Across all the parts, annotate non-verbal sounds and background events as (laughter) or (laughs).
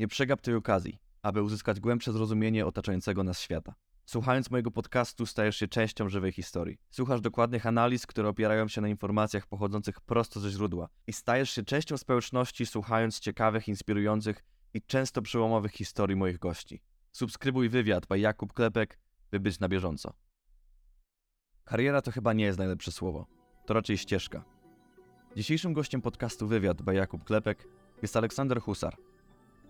Nie przegap tej okazji, aby uzyskać głębsze zrozumienie otaczającego nas świata. Słuchając mojego podcastu stajesz się częścią żywej historii. Słuchasz dokładnych analiz, które opierają się na informacjach pochodzących prosto ze źródła i stajesz się częścią społeczności słuchając ciekawych, inspirujących i często przełomowych historii moich gości. Subskrybuj wywiad by Jakub Klepek, by być na bieżąco. Kariera to chyba nie jest najlepsze słowo. To raczej ścieżka. Dzisiejszym gościem podcastu Wywiad by Jakub Klepek jest Aleksander Husar,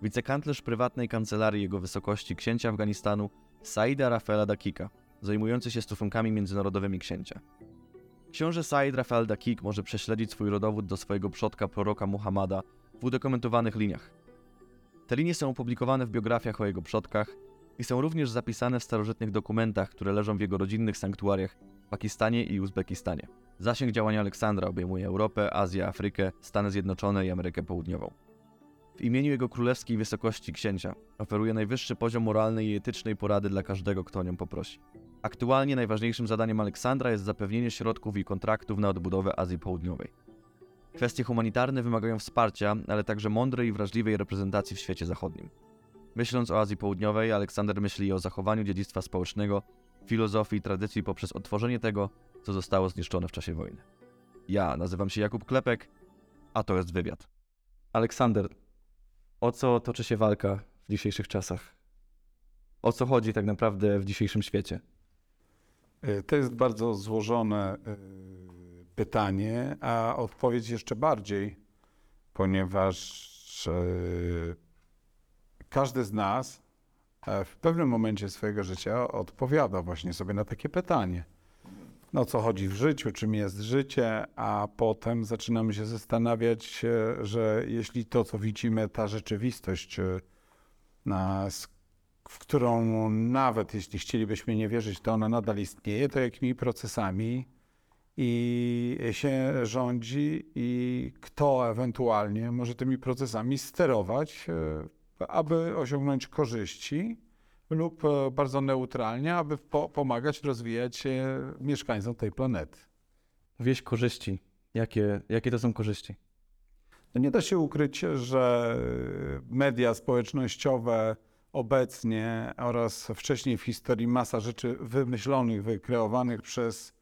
wicekanclerz prywatnej kancelarii jego wysokości księcia Afganistanu Saida Rafaela Dakika, zajmujący się stosunkami międzynarodowymi księcia. Książę Said Rafael Dakik może prześledzić swój rodowód do swojego przodka proroka Muhammada w udokumentowanych liniach. Te linie są opublikowane w biografiach o jego przodkach i są również zapisane w starożytnych dokumentach, które leżą w jego rodzinnych sanktuariach w Pakistanie i Uzbekistanie. Zasięg działania Aleksandra obejmuje Europę, Azję, Afrykę, Stany Zjednoczone i Amerykę Południową. W imieniu jego królewskiej wysokości księcia oferuje najwyższy poziom moralnej i etycznej porady dla każdego, kto o nią poprosi. Aktualnie najważniejszym zadaniem Aleksandra jest zapewnienie środków i kontraktów na odbudowę Azji Południowej. Kwestie humanitarne wymagają wsparcia, ale także mądrej i wrażliwej reprezentacji w świecie zachodnim. Myśląc o Azji Południowej, Aleksander myśli o zachowaniu dziedzictwa społecznego, filozofii i tradycji poprzez odtworzenie tego, co zostało zniszczone w czasie wojny. Ja nazywam się Jakub Klepek, a to jest wywiad. Aleksander, o co toczy się walka w dzisiejszych czasach? O co chodzi tak naprawdę w dzisiejszym świecie? Y, to jest bardzo złożone y, pytanie, a odpowiedź jeszcze bardziej, ponieważ y, każdy z nas e, w pewnym momencie swojego życia odpowiada właśnie sobie na takie pytanie. No co chodzi w życiu, czym jest życie, a potem zaczynamy się zastanawiać, e, że jeśli to, co widzimy, ta rzeczywistość, e, w którą nawet jeśli chcielibyśmy nie wierzyć, to ona nadal istnieje, to jakimi procesami i się rządzi i kto ewentualnie może tymi procesami sterować, e, aby osiągnąć korzyści lub e, bardzo neutralnie, aby po pomagać rozwijać mieszkańcom tej planety. Wieść korzyści. Jakie, jakie to są korzyści? No nie da się ukryć, że media społecznościowe obecnie oraz wcześniej w historii masa rzeczy wymyślonych, wykreowanych przez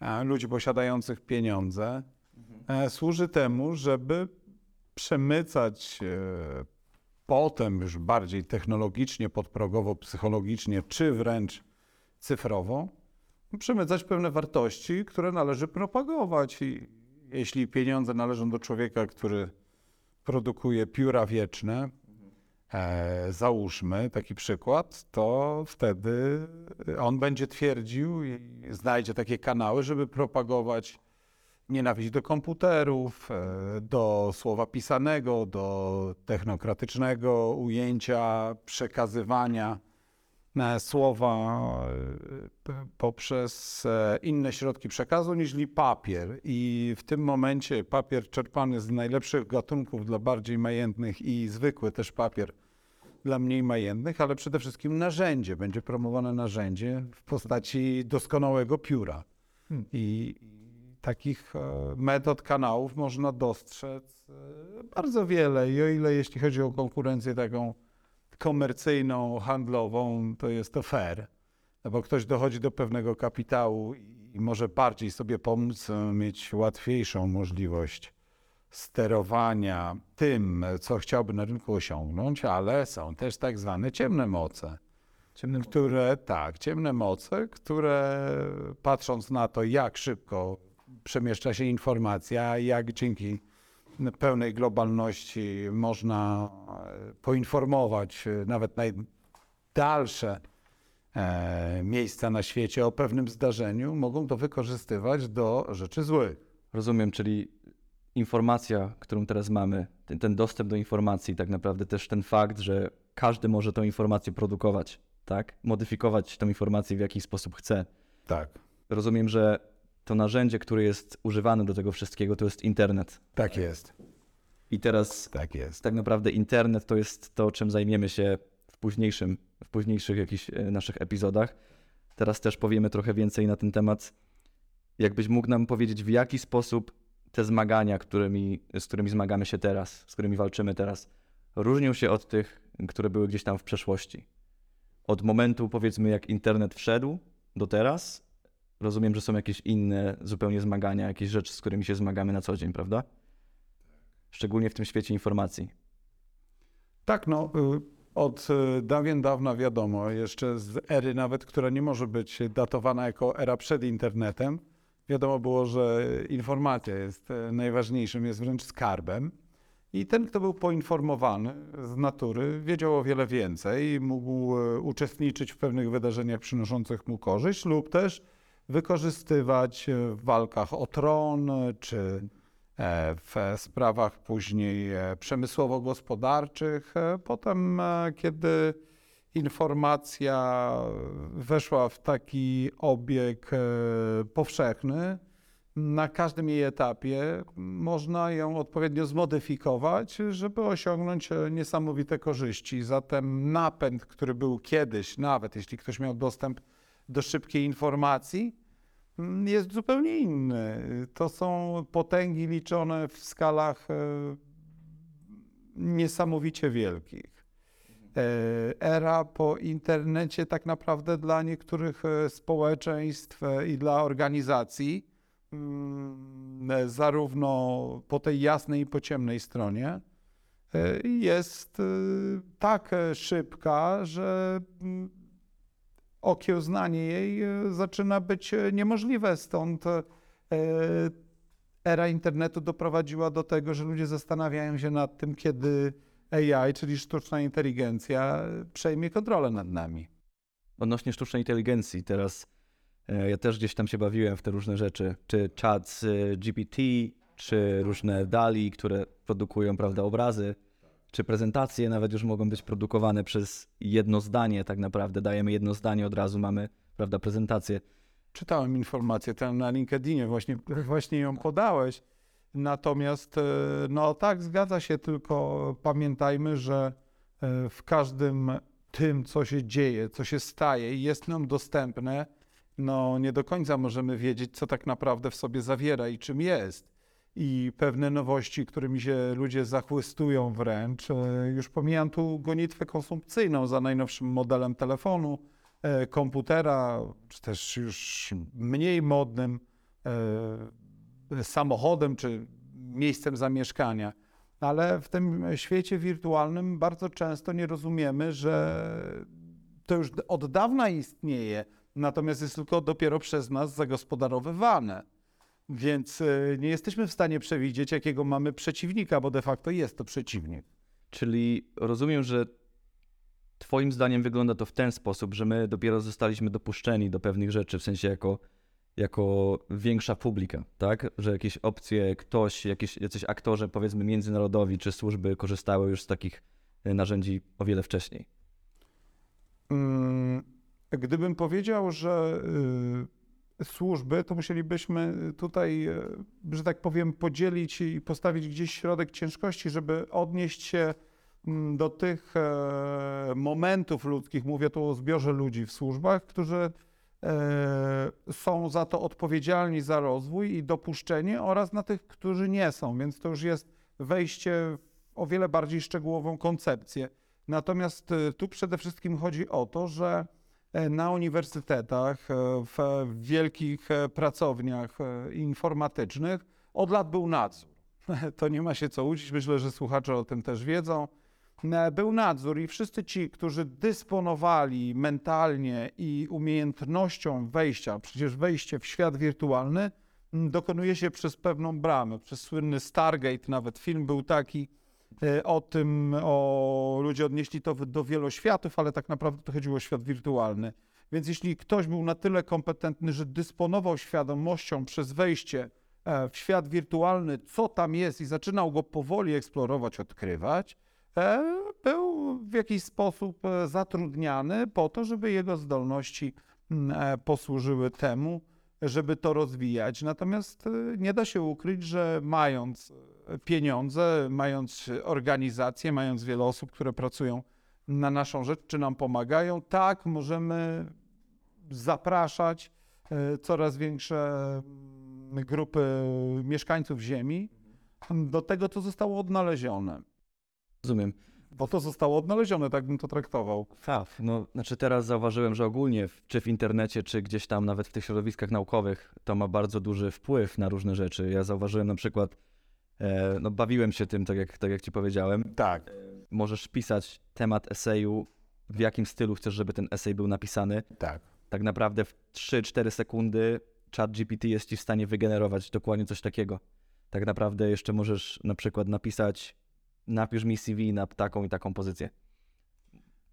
e, ludzi posiadających pieniądze, mhm. służy temu, żeby przemycać potem już bardziej technologicznie, podprogowo, psychologicznie, czy wręcz cyfrowo, przemycać pewne wartości, które należy propagować. I jeśli pieniądze należą do człowieka, który produkuje pióra wieczne, e, załóżmy taki przykład, to wtedy on będzie twierdził i znajdzie takie kanały, żeby propagować nienawiść do komputerów, e, do słowa pisanego, do technokratycznego ujęcia, przekazywania e, słowa e, poprzez inne środki przekazu niż papier. I w tym momencie papier czerpany z najlepszych gatunków dla bardziej majętnych i zwykły też papier dla mniej majętnych, ale przede wszystkim narzędzie. Będzie promowane narzędzie w postaci doskonałego pióra. Hmm. I takich e, metod, kanałów można dostrzec e, bardzo wiele. I o ile jeśli chodzi o konkurencję taką komercyjną, handlową, to jest to fair, no bo ktoś dochodzi do pewnego kapitału i może bardziej sobie pomóc, e, mieć łatwiejszą możliwość sterowania tym, co chciałby na rynku osiągnąć, ale są też tak zwane ciemne moce. Ciemne które, tak, ciemne moce, które patrząc na to, jak szybko przemieszcza się informacja, jak dzięki pełnej globalności można e, poinformować e, nawet najdalsze e, miejsca na świecie o pewnym zdarzeniu, mogą to wykorzystywać do rzeczy złych. Rozumiem, czyli informacja, którą teraz mamy, ten, ten dostęp do informacji, tak naprawdę też ten fakt, że każdy może tę informację produkować, tak? Modyfikować tę informację w jakiś sposób chce. Tak. Rozumiem, że to narzędzie, które jest używane do tego wszystkiego, to jest internet. Tak jest. I teraz tak, jest. tak naprawdę internet to jest to, czym zajmiemy się w późniejszym, w późniejszych jakichś e, naszych epizodach. Teraz też powiemy trochę więcej na ten temat. Jakbyś mógł nam powiedzieć, w jaki sposób te zmagania, którymi, z którymi zmagamy się teraz, z którymi walczymy teraz, różnią się od tych, które były gdzieś tam w przeszłości? Od momentu, powiedzmy, jak internet wszedł do teraz, rozumiem, że są jakieś inne zupełnie zmagania, jakieś rzeczy, z którymi się zmagamy na co dzień, prawda? Szczególnie w tym świecie informacji. Tak, no, y, od y, dawien dawna wiadomo, jeszcze z ery nawet, która nie może być datowana jako era przed internetem, wiadomo było, że informacja jest e, najważniejszym, jest wręcz skarbem. I ten, kto był poinformowany z natury, wiedział o wiele więcej, mógł e, uczestniczyć w pewnych wydarzeniach przynoszących mu korzyść, lub też wykorzystywać w walkach o tron, czy e, w sprawach później przemysłowo-gospodarczych. Potem, kiedy informacja weszła w taki obieg e, powszechny, na każdym jej etapie można ją odpowiednio zmodyfikować, żeby osiągnąć e, niesamowite korzyści. Zatem napęd, który był kiedyś, nawet jeśli ktoś miał dostęp do szybkiej informacji, jest zupełnie inny. To są potęgi liczone w skalach e, niesamowicie wielkich. E, era po internecie tak naprawdę dla niektórych e, społeczeństw i dla organizacji, mm, zarówno po tej jasnej i po ciemnej stronie, jest tak szybka, że mm, okiełznanie jej zaczyna być niemożliwe. Stąd era internetu doprowadziła do tego, że ludzie zastanawiają się nad tym, kiedy AI, czyli sztuczna inteligencja, przejmie kontrolę nad nami. Odnośnie sztucznej inteligencji, teraz e, ja też gdzieś tam się bawiłem w te różne rzeczy, czy chat GPT, czy różne DALI, które produkują, prawda, obrazy, czy prezentacje nawet już mogą być produkowane przez jedno zdanie, tak naprawdę dajemy jedno zdanie, od razu mamy, prawda, prezentację. Czytałem informację tam na LinkedInie, właśnie, właśnie ją podałeś. Natomiast, e, no tak, zgadza się, tylko pamiętajmy, że e, w każdym tym, co się dzieje, co się staje i jest nam dostępne, no nie do końca możemy wiedzieć, co tak naprawdę w sobie zawiera i czym jest. I pewne nowości, którymi się ludzie zachłystują wręcz, e, już pomijam tu gonitwę konsumpcyjną za najnowszym modelem telefonu, komputera, czy też już mniej modnym samochodem czy miejscem zamieszkania. Ale w tym świecie wirtualnym bardzo często nie rozumiemy, że to już od dawna istnieje, natomiast jest tylko dopiero przez nas zagospodarowywane. Więc y, nie jesteśmy w stanie przewidzieć, jakiego mamy przeciwnika, bo de facto jest to przeciwnik. Czyli rozumiem, że Twoim zdaniem wygląda to w ten sposób, że my dopiero zostaliśmy dopuszczeni do pewnych rzeczy, w sensie jako jako większa publika, tak? Że jakieś opcje, ktoś, jakieś, jacyś aktorzy, powiedzmy międzynarodowi czy służby korzystały już z takich e, narzędzi o wiele wcześniej. Mm, gdybym powiedział, że y, służby, to musielibyśmy tutaj, e, że tak powiem, podzielić i postawić gdzieś środek ciężkości, żeby odnieść się mm, do tych e, momentów ludzkich, mówię tu o zbiorze ludzi w służbach, którzy E, są za to odpowiedzialni za rozwój i dopuszczenie oraz na tych, którzy nie są, więc to już jest wejście w o wiele bardziej szczegółową koncepcję. Natomiast tu przede wszystkim chodzi o to, że na uniwersytetach, w wielkich pracowniach informatycznych od lat był nadzór. (laughs) To nie ma się co uczyć, myślę, że słuchacze o tym też wiedzą. E, był nadzór i wszyscy ci, którzy dysponowali mentalnie i umiejętnością wejścia, przecież wejście w świat wirtualny dokonuje się przez pewną bramę, przez słynny Stargate, nawet film był taki e, o tym, o ludzie odnieśli to do wieloświatów, ale tak naprawdę to chodziło o świat wirtualny. Więc jeśli ktoś był na tyle kompetentny, że dysponował świadomością przez wejście e, w świat wirtualny, co tam jest i zaczynał go powoli eksplorować, odkrywać, E, był w jakiś sposób e, zatrudniany po to, żeby jego zdolności e, posłużyły temu, żeby to rozwijać. Natomiast nie da się ukryć, że mając pieniądze, mając organizację, mając wiele osób, które pracują na naszą rzecz, czy nam pomagają, tak możemy zapraszać coraz większe grupy mieszkańców Ziemi do tego, co zostało odnalezione. Rozumiem. Bo to zostało odnalezione, tak bym to traktował. Tak, no znaczy teraz zauważyłem, że ogólnie, w- czy w internecie, czy gdzieś tam nawet w tych środowiskach naukowych, to ma bardzo duży wpływ na różne rzeczy. Ja zauważyłem na przykład, e, no bawiłem się tym, tak jak, tak jak ci powiedziałem. Tak. Możesz pisać temat eseju, w jakim stylu chcesz, żeby ten esej był napisany. Tak. Tak naprawdę w 3-4 sekundy chat GPT jest ci w stanie wygenerować dokładnie coś takiego. Tak naprawdę jeszcze możesz na przykład napisać, napisz mi CV na taką i taką pozycję.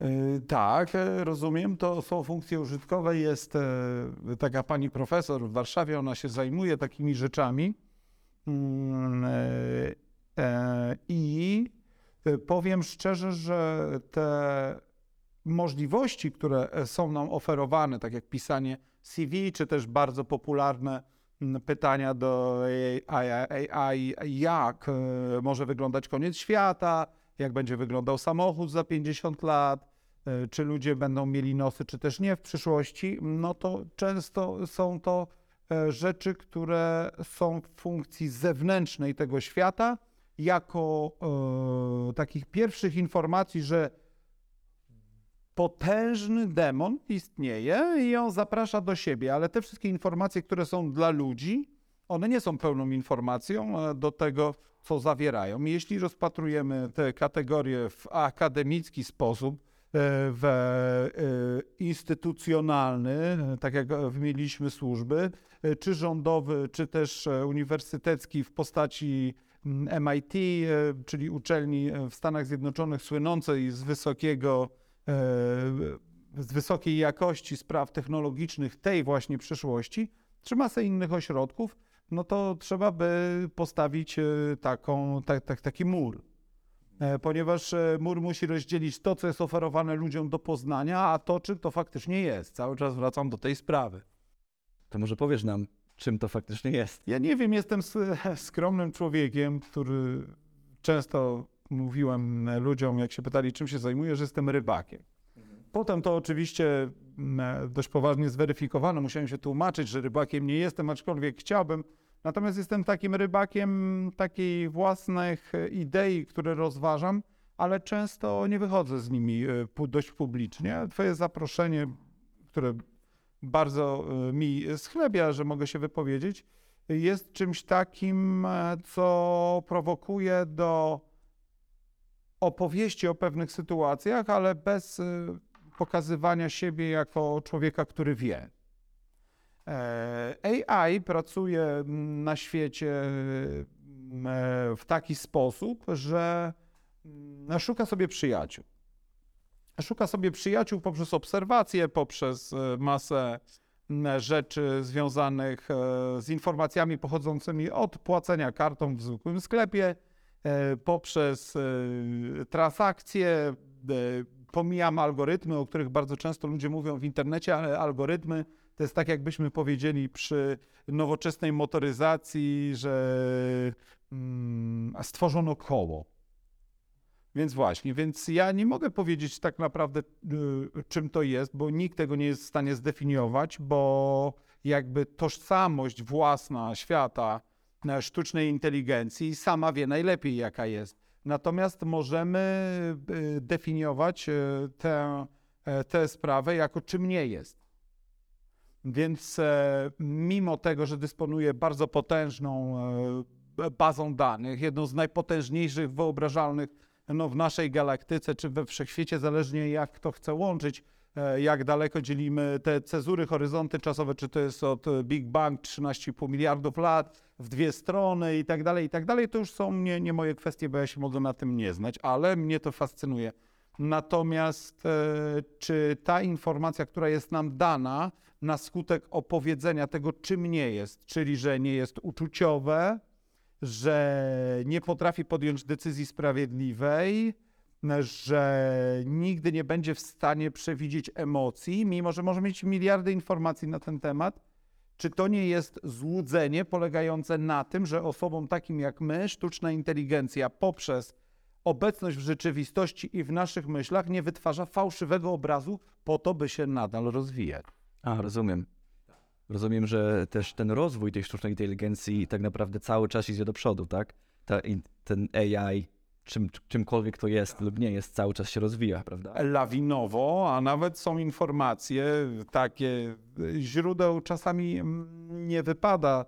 Yy, Tak, e, rozumiem. To są funkcje użytkowe. Jest e, taka pani profesor w Warszawie, ona się zajmuje takimi rzeczami. Mm, e, e, I powiem szczerze, że te możliwości, które są nam oferowane, tak jak pisanie CV, czy też bardzo popularne mm, pytania do AI, jak e, może wyglądać koniec świata, jak będzie wyglądał samochód za 50 lat, czy ludzie będą mieli nosy, czy też nie w przyszłości, no to często są to rzeczy, które są w funkcji zewnętrznej tego świata, jako e, takich pierwszych informacji, że potężny demon istnieje i on zaprasza do siebie, ale te wszystkie informacje, które są dla ludzi, one nie są pełną informacją e, do tego, co zawierają. Jeśli rozpatrujemy te kategorie w akademicki sposób, e, w e, instytucjonalny, e, tak jak e, wymieniliśmy służby, e, czy rządowy, czy też e, uniwersytecki w postaci mm, MIT, e, czyli uczelni e, w Stanach Zjednoczonych słynącej z wysokiego e, z wysokiej jakości spraw technologicznych tej właśnie przyszłości, czy masę innych ośrodków, no to trzeba by postawić e, taką, tak, tak, taki mur. E, Ponieważ e, mur musi rozdzielić to, co jest oferowane ludziom do poznania, a to, czym to faktycznie jest. Cały czas wracam do tej sprawy. To może powiesz nam, czym to faktycznie jest. Ja nie wiem, jestem (laughs) skromnym człowiekiem, który często mówiłem ludziom, jak się pytali, czym się zajmuję, że jestem rybakiem. Potem to oczywiście dość poważnie zweryfikowano. Musiałem się tłumaczyć, że rybakiem nie jestem, aczkolwiek chciałbym. Natomiast jestem takim rybakiem takiej własnych idei, które rozważam, ale często nie wychodzę z nimi e, dość publicznie. Twoje zaproszenie, które bardzo e, mi schlebia, że mogę się wypowiedzieć, jest czymś takim, e, co prowokuje do opowieści o pewnych sytuacjach, ale bez pokazywania siebie jako człowieka, który wie. E, AI pracuje na świecie mm, e, w taki sposób, że mm, szuka sobie przyjaciół. Szuka sobie przyjaciół poprzez obserwacje, poprzez e, masę mm, rzeczy związanych z informacjami pochodzącymi od płacenia kartą w zwykłym sklepie, poprzez transakcje. Pomijam algorytmy, o których bardzo często ludzie mówią w internecie, ale algorytmy to jest tak, jakbyśmy powiedzieli przy nowoczesnej motoryzacji, że mm, stworzono koło. Więc właśnie, więc ja nie mogę powiedzieć tak naprawdę, y, czym to jest, bo nikt tego nie jest w stanie zdefiniować, bo jakby tożsamość własna świata e, sztucznej inteligencji sama wie najlepiej, jaka jest. Natomiast możemy y, definiować y, tę, e, tę sprawę jako czym nie jest. Więc e, mimo tego, że dysponuje bardzo potężną e, bazą danych, jedną z najpotężniejszych wyobrażalnych no, w naszej galaktyce czy we wszechświecie, zależnie jak kto chce łączyć, e, jak daleko dzielimy te cezury, horyzonty czasowe, czy to jest od Big Bang 13,5 miliardów lat w dwie strony i tak dalej, i tak dalej, to już są nie, nie moje kwestie, bo ja się mogę na tym nie znać, ale mnie to fascynuje. Natomiast czy ta informacja, która jest nam dana na skutek opowiedzenia tego, czym nie jest, czyli że nie jest uczuciowe, że nie potrafi podjąć decyzji sprawiedliwej, że nigdy nie będzie w stanie przewidzieć emocji, mimo że może mieć miliardy informacji na ten temat, czy to nie jest złudzenie polegające na tym, że osobom takim jak my, sztuczna inteligencja poprzez obecność w rzeczywistości i w naszych myślach nie wytwarza fałszywego obrazu po to, by się nadal rozwijać. A, rozumiem. Rozumiem, że też ten rozwój tej sztucznej inteligencji tak naprawdę cały czas idzie do przodu, tak? Ta, ten AI, czym, czymkolwiek to jest lub nie jest, cały czas się rozwija, prawda? lawinowo, a nawet są informacje takie, źródeł czasami mm, nie wypada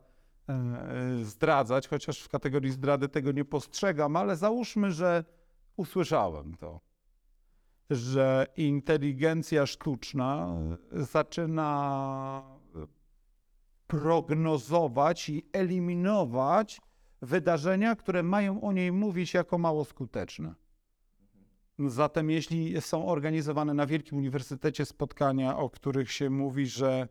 e, zdradzać, chociaż w kategorii zdrady tego nie postrzegam, ale załóżmy, że usłyszałem to, że inteligencja sztuczna zaczyna prognozować i eliminować wydarzenia, które mają o niej mówić jako mało skuteczne. Zatem jeśli są organizowane na Wielkim Uniwersytecie spotkania, o których się mówi, że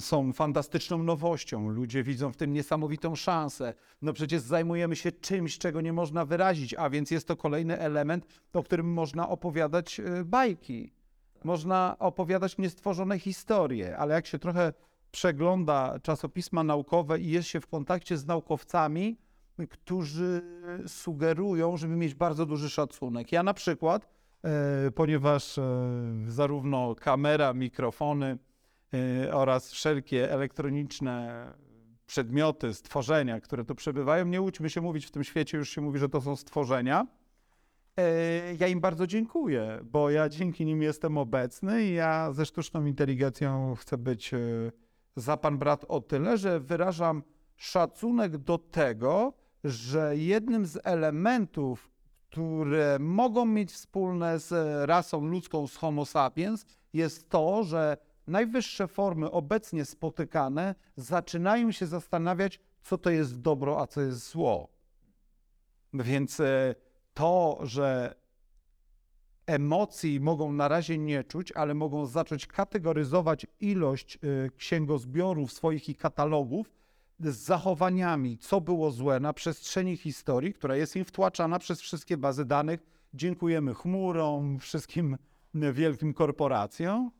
są fantastyczną nowością, ludzie widzą w tym niesamowitą szansę, no przecież zajmujemy się czymś, czego nie można wyrazić, a więc jest to kolejny element, o którym można opowiadać y, bajki. Można opowiadać niestworzone historie, ale jak się trochę przegląda czasopisma naukowe i jest się w kontakcie z naukowcami, którzy sugerują, żeby mieć bardzo duży szacunek. Ja na przykład, e, ponieważ e, zarówno kamera, mikrofony e, oraz wszelkie elektroniczne przedmioty, stworzenia, które tu przebywają, nie łudźmy się mówić, w tym świecie już się mówi, że to są stworzenia. E, Ja im bardzo dziękuję, bo ja dzięki nim jestem obecny i ja ze sztuczną inteligencją chcę być e, za pan brat o tyle, że wyrażam szacunek do tego, że jednym z elementów, które mogą mieć wspólne z rasą ludzką, z Homo sapiens, jest to, że najwyższe formy obecnie spotykane zaczynają się zastanawiać, co to jest dobro, a co jest zło. Więc e, to, że emocji mogą na razie nie czuć, ale mogą zacząć kategoryzować ilość y, księgozbiorów swoich i katalogów z zachowaniami, co było złe na przestrzeni historii, która jest im wtłaczana przez wszystkie bazy danych. Dziękujemy chmurom, wszystkim y, wielkim korporacjom.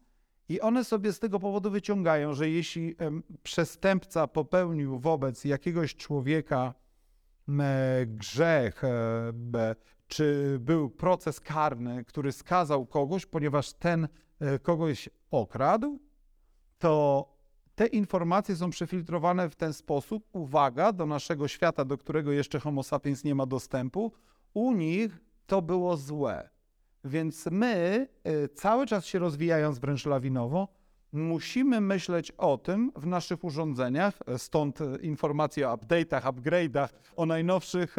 I one sobie z tego powodu wyciągają, że jeśli przestępca popełnił wobec jakiegoś człowieka grzech, e, czy był proces karny, który skazał kogoś, ponieważ ten e, kogoś okradł, to te informacje są przefiltrowane w ten sposób. Uwaga, do naszego świata, do którego jeszcze Homo sapiens nie ma dostępu, u nich to było złe. Więc my, e, cały czas się rozwijając wręcz lawinowo, musimy myśleć o tym w naszych urządzeniach, e, stąd e, informacje o update'ach, upgrade'ach, o najnowszych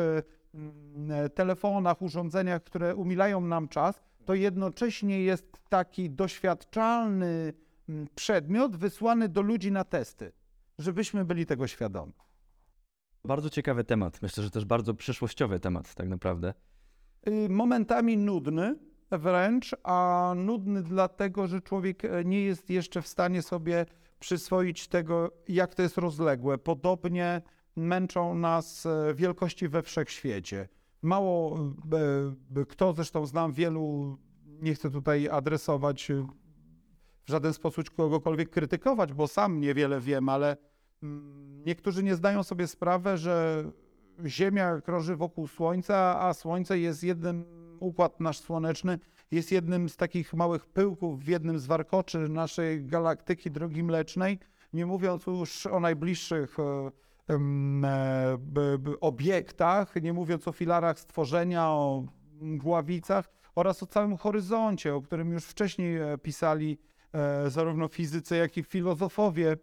telefonach, urządzeniach, które umilają nam czas, to jednocześnie jest taki doświadczalny przedmiot wysłany do ludzi na testy, żebyśmy byli tego świadomi. Bardzo ciekawy temat. Myślę, że też bardzo przyszłościowy temat, tak naprawdę. Y, momentami nudny wręcz, a nudny dlatego, że człowiek e, nie jest jeszcze w stanie sobie przyswoić tego, jak to jest rozległe. Podobnie męczą nas e, wielkości we wszechświecie. Mało e, kto, zresztą znam wielu, nie chcę tutaj adresować w żaden sposób kogokolwiek krytykować, bo sam niewiele wiem, ale mm, niektórzy nie zdają sobie sprawy, że Ziemia krąży wokół Słońca, a Słońce jest jednym, układ nasz słoneczny jest jednym z takich małych pyłków w jednym z warkoczy naszej galaktyki Drogi Mlecznej, nie mówiąc już o najbliższych e, e, obiektach, nie mówiąc o filarach stworzenia, o gławicach oraz o całym horyzoncie, o którym już wcześniej e, pisali zarówno fizycy, jak i filozofowie.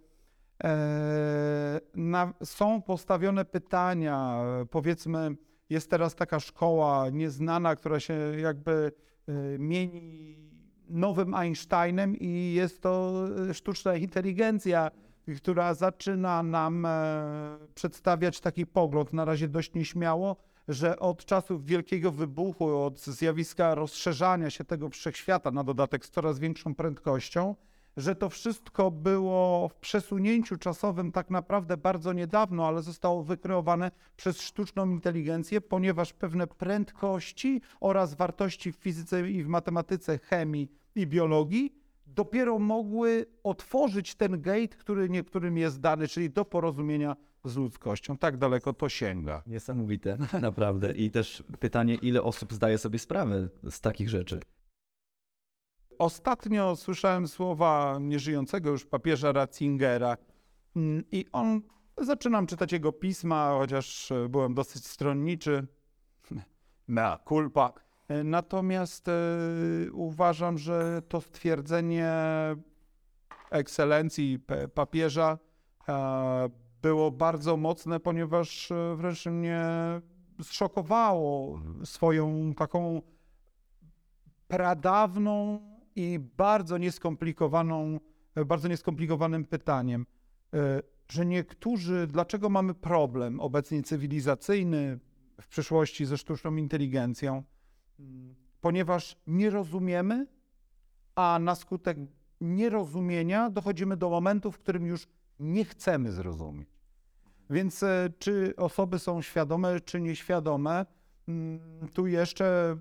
Na, są postawione pytania, powiedzmy, jest teraz taka szkoła nieznana, która się jakby e, mieni nowym Einsteinem i jest to e, sztuczna inteligencja, która zaczyna nam e, przedstawiać taki pogląd, na razie dość nieśmiało, że od czasów wielkiego wybuchu, od zjawiska rozszerzania się tego wszechświata na dodatek z coraz większą prędkością, że to wszystko było w przesunięciu czasowym tak naprawdę bardzo niedawno, ale zostało wykreowane przez sztuczną inteligencję, ponieważ pewne prędkości oraz wartości w fizyce i w matematyce, chemii i biologii dopiero mogły otworzyć ten gate, który niektórym jest dany, czyli do porozumienia z ludzkością. Tak daleko to sięga. Niesamowite, (laughs) naprawdę. I też pytanie, ile osób zdaje sobie sprawę z takich rzeczy. Ostatnio słyszałem słowa nieżyjącego już papieża Ratzingera mm, i on, zaczynam czytać jego pisma, chociaż e, byłem dosyć stronniczy. (laughs) mea culpa. E, Natomiast e, uważam, że to stwierdzenie ekscelencji papieża było bardzo mocne, ponieważ wręcz mnie zszokowało swoją taką pradawną i bardzo nieskomplikowaną, bardzo nieskomplikowanym pytaniem, e, że niektórzy, dlaczego mamy problem obecnie cywilizacyjny, w przyszłości ze sztuczną inteligencją, ponieważ nie rozumiemy, a na skutek nierozumienia dochodzimy do momentu, w którym już nie chcemy zrozumieć. Więc e, czy osoby są świadome, czy nieświadome, mm, tu jeszcze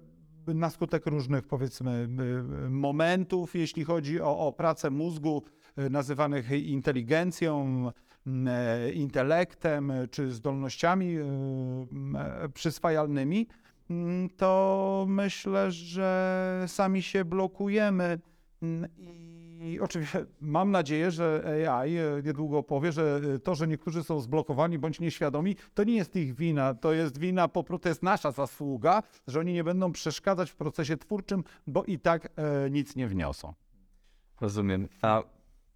na skutek różnych, powiedzmy, y, y, momentów, jeśli chodzi o, o pracę mózgu, y, nazywanych inteligencją, e, intelektem, y, czy zdolnościami y, e, przyswajalnymi, to myślę, że sami się blokujemy. Mm, I oczywiście mam nadzieję, że AI e, niedługo powie, że e, to, że niektórzy są zblokowani bądź nieświadomi, to nie jest ich wina. To jest wina, po prostu to jest nasza zasługa, że oni nie będą przeszkadzać w procesie twórczym, bo i tak e, nic nie wniosą. Rozumiem. A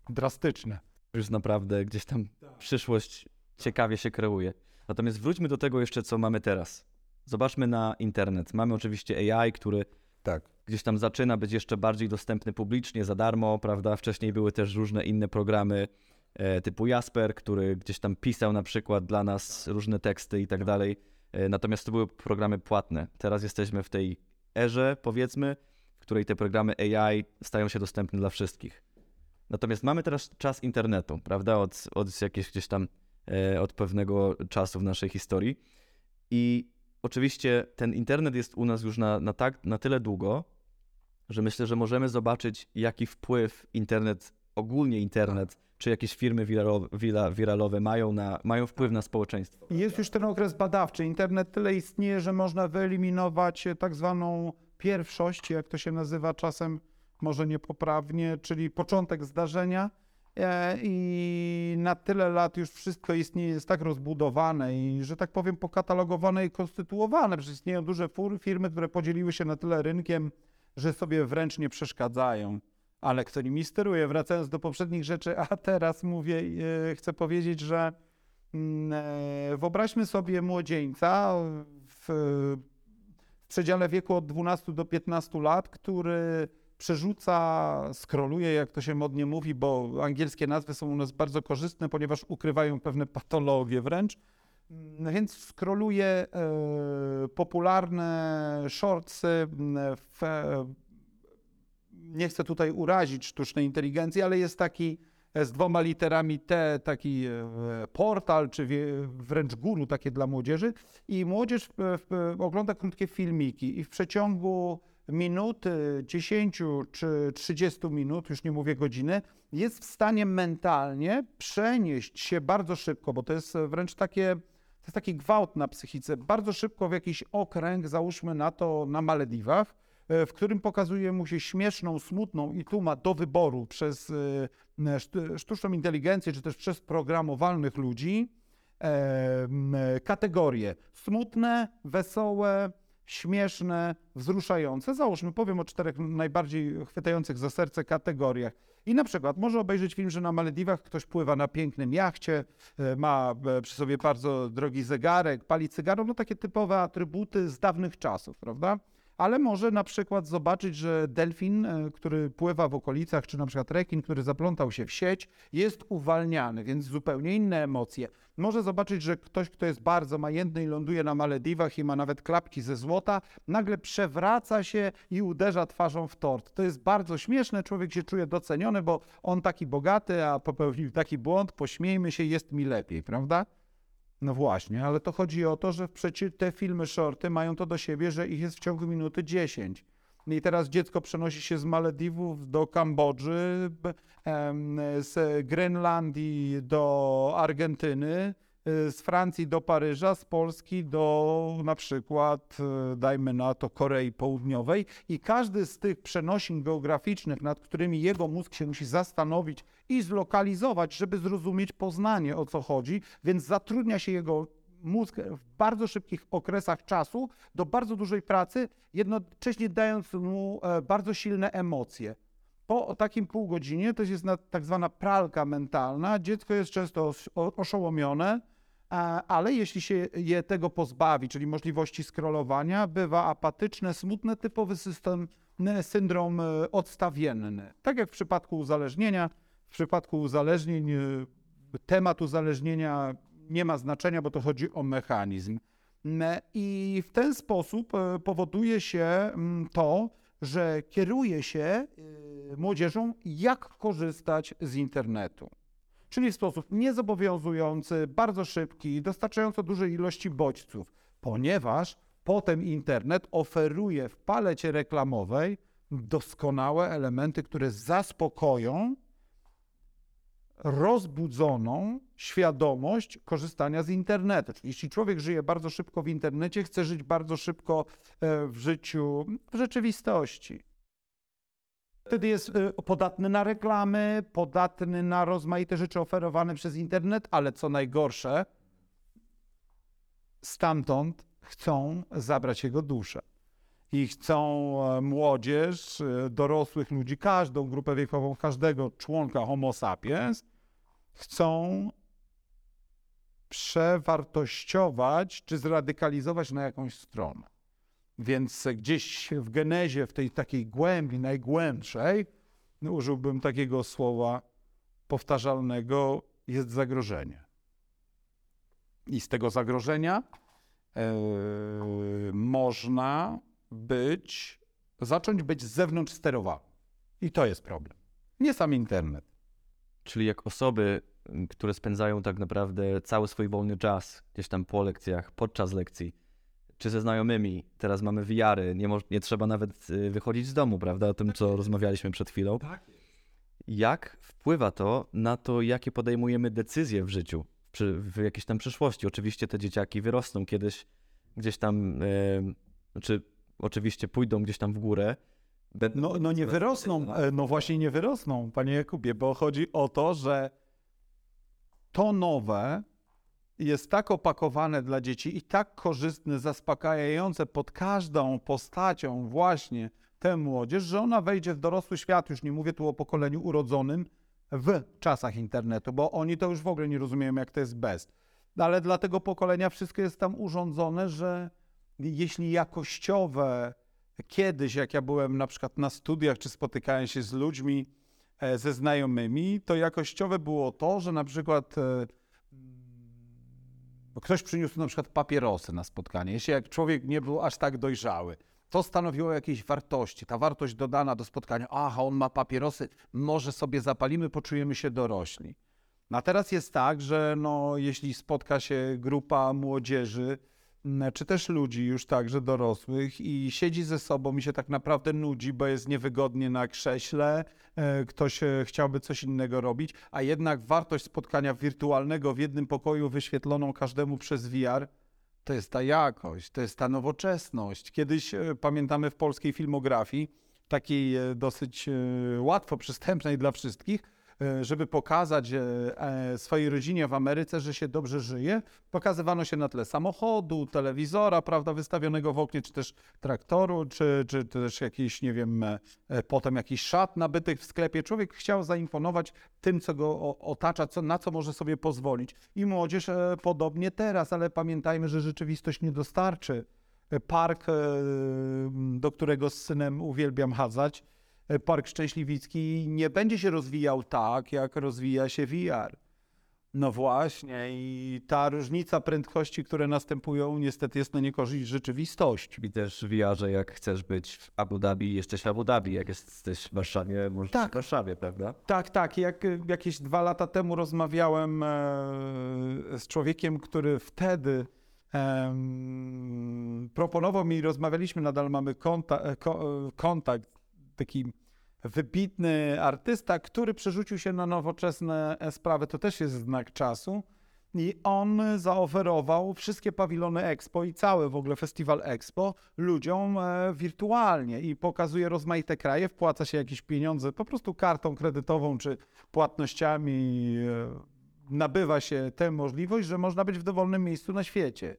Drastyczne. już naprawdę gdzieś tam przyszłość ciekawie się kreuje. Natomiast wróćmy do tego jeszcze, co mamy teraz. Zobaczmy na internet. Mamy oczywiście AI, który Tak. Gdzieś tam zaczyna być jeszcze bardziej dostępny publicznie, za darmo, prawda? Wcześniej były też różne inne programy e, typu Jasper, który gdzieś tam pisał na przykład dla nas różne teksty i tak dalej. E, natomiast to były programy płatne. Teraz jesteśmy w tej erze, powiedzmy, w której te programy AI stają się dostępne dla wszystkich. Natomiast mamy teraz czas internetu, prawda? Od, od jakiegoś gdzieś tam, e, od pewnego czasu w naszej historii. I oczywiście ten internet jest u nas już na, na, tak, na tyle długo, że myślę, że możemy zobaczyć, jaki wpływ internet, ogólnie internet, czy jakieś firmy wiralowe, wira- wiralowe mają, na, mają wpływ na społeczeństwo. Jest już ten okres badawczy. Internet tyle istnieje, że można wyeliminować e, tak zwaną pierwszość, jak to się nazywa czasem, może niepoprawnie, czyli początek zdarzenia. E, I na tyle lat już wszystko istnieje, jest tak rozbudowane i, że tak powiem, pokatalogowane i konstytuowane. Przecież istnieją duże firmy, które podzieliły się na tyle rynkiem, że sobie wręcz nie przeszkadzają. Ale kto nimi steruje? Wracając do poprzednich rzeczy, a teraz mówię, e, chcę powiedzieć, że Mm, e, Wyobraźmy sobie młodzieńca w, w przedziale wieku od 12 do 15 lat, który przerzuca, skroluje, jak to się modnie mówi, bo angielskie nazwy są u nas bardzo korzystne, ponieważ ukrywają pewne patologie wręcz. Mm, Więc skroluje e, popularne shortsy w, e, nie chcę tutaj urazić sztucznej inteligencji, ale jest taki e, z dwoma literami T, taki portal, czy wręcz guru takie dla młodzieży. I młodzież ogląda krótkie filmiki i w przeciągu minuty, 10 czy 30 minut, już nie mówię godziny, jest w stanie mentalnie przenieść się bardzo szybko, bo to jest wręcz takie, to jest taki gwałt na psychice, bardzo szybko w jakiś okręg, załóżmy na to na Malediwach, e, w którym pokazuje mu się śmieszną, smutną i tu ma do wyboru przez e, szt- sztuczną inteligencję, czy też przez programowalnych ludzi e, kategorie smutne, wesołe, śmieszne, wzruszające. Załóżmy, powiem o czterech najbardziej chwytających za serce kategoriach. I na przykład może obejrzeć film, że na Malediwach ktoś pływa na pięknym jachcie, e, ma e, przy sobie bardzo drogi zegarek, pali cygaro, no takie typowe atrybuty z dawnych czasów, prawda? Ale może na przykład zobaczyć, że delfin, e, który pływa w okolicach, czy na przykład rekin, który zaplątał się w sieć, jest uwalniany, więc zupełnie inne emocje. Może zobaczyć, że ktoś, kto jest bardzo majętny i ląduje na Malediwach i ma nawet klapki ze złota, nagle przewraca się i uderza twarzą w tort. To jest bardzo śmieszne, człowiek się czuje doceniony, bo on taki bogaty, a popełnił taki błąd, pośmiejmy się, jest mi lepiej, prawda? No właśnie, ale to chodzi o to, że przecież te filmy shorty mają to do siebie, że ich jest w ciągu minuty 10. I teraz dziecko przenosi się z Malediwów do Kambodży, z Grenlandii do Argentyny, z Francji do Paryża, z Polski do na przykład, y, dajmy na to, Korei Południowej. I każdy z tych przenosin geograficznych, nad którymi jego mózg się musi zastanowić i zlokalizować, żeby zrozumieć Poznanie, o co chodzi, więc zatrudnia się jego mózg w bardzo szybkich okresach czasu do bardzo dużej pracy, jednocześnie dając mu e, bardzo silne emocje. Po takim pół godzinie to jest tak zwana pralka mentalna. Dziecko jest często oszołomione, ale jeśli się je tego pozbawi, czyli możliwości scrollowania, bywa apatyczne, smutne, typowy system, syndrom e, odstawienny. Tak jak w przypadku uzależnienia, w przypadku uzależnień e, temat uzależnienia nie ma znaczenia, bo to chodzi o mechanizm. I w ten sposób e, powoduje się to, że kieruje się młodzieżą, jak korzystać z internetu. Czyli w sposób niezobowiązujący, bardzo szybki, dostarczająco dużej ilości bodźców, ponieważ potem internet oferuje w palecie reklamowej doskonałe elementy, które zaspokoją rozbudzoną świadomość korzystania z internetu. Czyli Jeśli człowiek żyje bardzo szybko w internecie, chce żyć bardzo szybko e, w życiu, w rzeczywistości. Wtedy jest e, podatny na reklamy, podatny na rozmaite rzeczy oferowane przez internet, ale co najgorsze, stamtąd chcą zabrać jego duszę. I chcą e, młodzież, e, dorosłych ludzi, każdą grupę wiekową, każdego członka Homo sapiens, chcą przewartościować czy zradykalizować na jakąś stronę. Więc gdzieś w genezie, w tej takiej głębi, najgłębszej, no użyłbym takiego słowa powtarzalnego, jest zagrożenie. I z tego zagrożenia e, można być, zacząć być z zewnątrz sterowany. I to jest problem. Nie sam internet. Czyli jak osoby, które spędzają tak naprawdę cały swój wolny czas gdzieś tam po lekcjach, podczas lekcji, czy ze znajomymi, teraz mamy wiary, nie, nie trzeba nawet y, wychodzić z domu, prawda? O tym, co rozmawialiśmy przed chwilą. Jak wpływa to na to, jakie podejmujemy decyzje w życiu, przy, w jakiejś tam przyszłości? Oczywiście te dzieciaki wyrosną kiedyś gdzieś tam, czy oczywiście pójdą gdzieś tam w górę. No, no nie wyrosną, e, no właśnie nie wyrosną, panie Jakubie, bo chodzi o to, że to nowe jest tak opakowane dla dzieci i tak korzystne, zaspokajające pod każdą postacią właśnie tę młodzież, że ona wejdzie w dorosły świat, już nie mówię tu o pokoleniu urodzonym w czasach internetu, bo oni to już w ogóle nie rozumieją, jak to jest bez. Ale dla tego pokolenia wszystko jest tam urządzone, że jeśli jakościowe kiedyś, jak ja byłem na przykład na studiach, czy spotykałem się z ludźmi, e, ze znajomymi, to jakościowe było to, że na przykład e, bo ktoś przyniósł na przykład papierosy na spotkanie. Jeśli jak człowiek nie był aż tak dojrzały, to stanowiło jakieś wartości. Ta wartość dodana do spotkania, aha, on ma papierosy, może sobie zapalimy, poczujemy się dorośli. No a teraz jest tak, że no, jeśli spotka się grupa młodzieży, czy też ludzi już także dorosłych i siedzi ze sobą i się tak naprawdę nudzi, bo jest niewygodnie na krześle, e, ktoś e, chciałby coś innego robić, a jednak wartość spotkania wirtualnego w jednym pokoju wyświetloną każdemu przez VR, to jest ta jakość, to jest ta nowoczesność. Kiedyś e, pamiętamy w polskiej filmografii, takiej e, dosyć e, łatwo przystępnej dla wszystkich, e, żeby pokazać e, e, swojej rodzinie w Ameryce, że się dobrze żyje, pokazywano się na tle samochodu, telewizora, prawda, wystawionego w oknie, czy też traktoru, czy, czy też jakiś, nie wiem, e, e, potem jakiś szat nabytych w sklepie. Człowiek chciał zaimponować tym, co go otacza, co, na co może sobie pozwolić. I młodzież e, podobnie teraz, ale pamiętajmy, że rzeczywistość nie dostarczy. E, Park, e, do którego z synem uwielbiam chadzać, e, Park Szczęśliwicki nie będzie się rozwijał tak, jak rozwija się VR. No właśnie, i ta różnica prędkości, które następują, niestety jest na niekorzyść rzeczywistości. I też w VR-ze, jak chcesz być w Abu Dhabi, jesteś w Abu Dhabi. Jak jesteś w Warszawie, możesz Tak. w Warszawie, prawda? Tak, tak. Jak jakieś dwa lata temu rozmawiałem e, z człowiekiem, który wtedy em, proponował mi, rozmawialiśmy, nadal mamy konta, e, ko, e, kontakt, taki wybitny artysta, który przerzucił się na nowoczesne sprawy. To też jest znak czasu. I on zaoferował wszystkie pawilony Expo i cały w ogóle festiwal Expo ludziom e, wirtualnie i pokazuje rozmaite kraje, wpłaca się jakieś pieniądze po prostu kartą kredytową czy płatnościami e, nabywa się tę możliwość, że można być w dowolnym miejscu na świecie.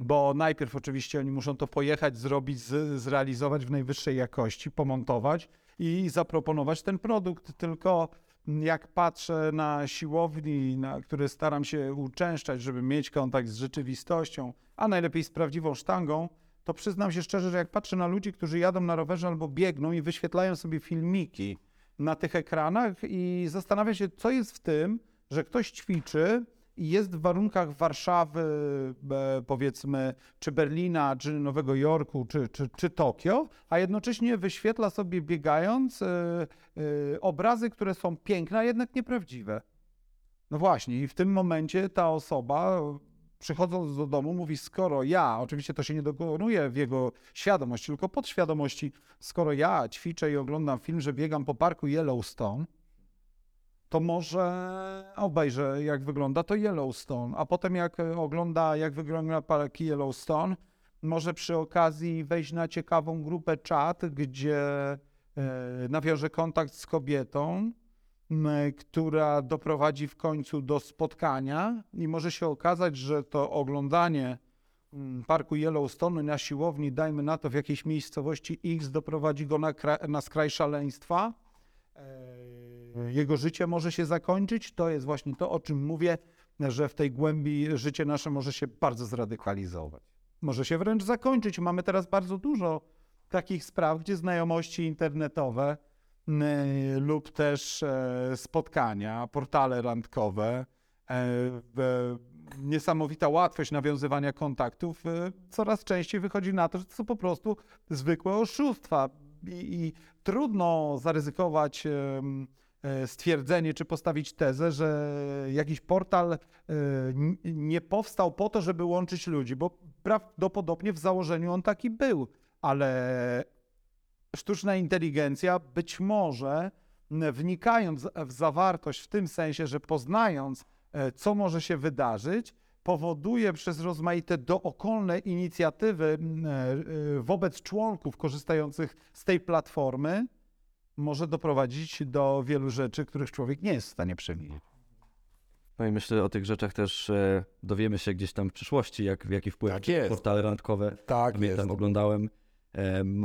Bo najpierw oczywiście oni muszą to pojechać, zrobić, zrealizować w najwyższej jakości, pomontować i zaproponować ten produkt. Tylko jak patrzę na siłowni, na które staram się uczęszczać, żeby mieć kontakt z rzeczywistością, a najlepiej z prawdziwą sztangą, to przyznam się szczerze, że jak patrzę na ludzi, którzy jadą na rowerze albo biegną i wyświetlają sobie filmiki na tych ekranach i zastanawiam się, co jest w tym, że ktoś ćwiczy jest w warunkach Warszawy, e, powiedzmy, czy Berlina, czy Nowego Jorku, czy, czy, czy Tokio, a jednocześnie wyświetla sobie biegając e, e, obrazy, które są piękne, a jednak nieprawdziwe. No właśnie, i w tym momencie ta osoba przychodząc do domu, mówi, skoro ja, oczywiście to się nie dokonuje w jego świadomości, tylko podświadomości, skoro ja ćwiczę i oglądam film, że biegam po parku Yellowstone, to może obejrzę, jak wygląda to Yellowstone, a potem jak ogląda, jak wygląda park Yellowstone, może przy okazji wejść na ciekawą grupę czat, gdzie e, nawiąże kontakt z kobietą, która doprowadzi w końcu do spotkania i może się okazać, że to oglądanie parku Yellowstone na siłowni, dajmy na to w jakiejś miejscowości X, doprowadzi go na, na skraj szaleństwa. Jego życie może się zakończyć. To jest właśnie to, o czym mówię, że w tej głębi życie nasze może się bardzo zradykalizować. Może się wręcz zakończyć. Mamy teraz bardzo dużo takich spraw, gdzie znajomości internetowe lub też e, spotkania, portale randkowe, e, niesamowita łatwość nawiązywania kontaktów, e, coraz częściej wychodzi na to, że to są po prostu zwykłe oszustwa i, i trudno zaryzykować stwierdzenie czy postawić tezę, że jakiś portal nie powstał po to, żeby łączyć ludzi, bo prawdopodobnie w założeniu on taki był, ale sztuczna inteligencja być może wnikając w zawartość w tym sensie, że poznając, e, co może się wydarzyć, powoduje przez rozmaite dookolne inicjatywy e, e, wobec członków korzystających z tej platformy, może doprowadzić do wielu rzeczy, których człowiek nie jest w stanie przewidzieć. No i myślę o tych rzeczach też dowiemy się gdzieś tam w przyszłości, jak, jaki wpływ tak portale randkowe. Tak, jest. Tam oglądałem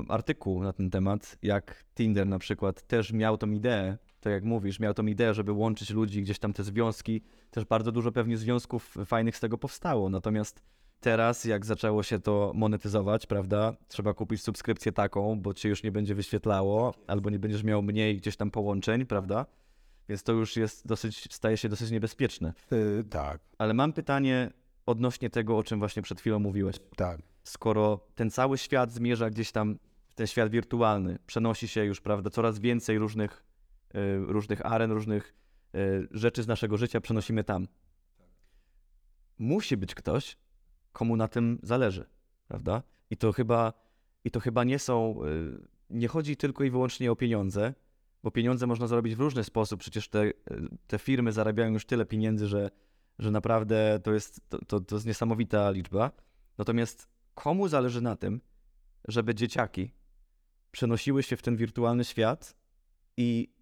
artykuł na ten temat, jak Tinder na przykład też miał tą ideę, tak jak mówisz, miał tą ideę, żeby łączyć ludzi, gdzieś tam te związki, też bardzo dużo pewnie związków fajnych z tego powstało, natomiast teraz jak zaczęło się to monetyzować, prawda, trzeba kupić subskrypcję taką, bo cię już nie będzie wyświetlało, albo nie będziesz miał mniej gdzieś tam połączeń, prawda, więc to już jest dosyć, staje się dosyć niebezpieczne. Yy, tak. Ale mam pytanie odnośnie tego, o czym właśnie przed chwilą mówiłeś. Tak skoro ten cały świat zmierza gdzieś tam w ten świat wirtualny, przenosi się już, prawda, coraz więcej różnych, y, różnych aren, różnych y, rzeczy z naszego życia przenosimy tam. Musi być ktoś, komu na tym zależy, prawda? I to chyba, i to chyba nie są, y, nie chodzi tylko i wyłącznie o pieniądze, bo pieniądze można zrobić w różny sposób. Przecież te, te firmy zarabiają już tyle pieniędzy, że, że naprawdę to jest, to, to, to jest niesamowita liczba. Natomiast komu zależy na tym, żeby dzieciaki przenosiły się w ten wirtualny świat i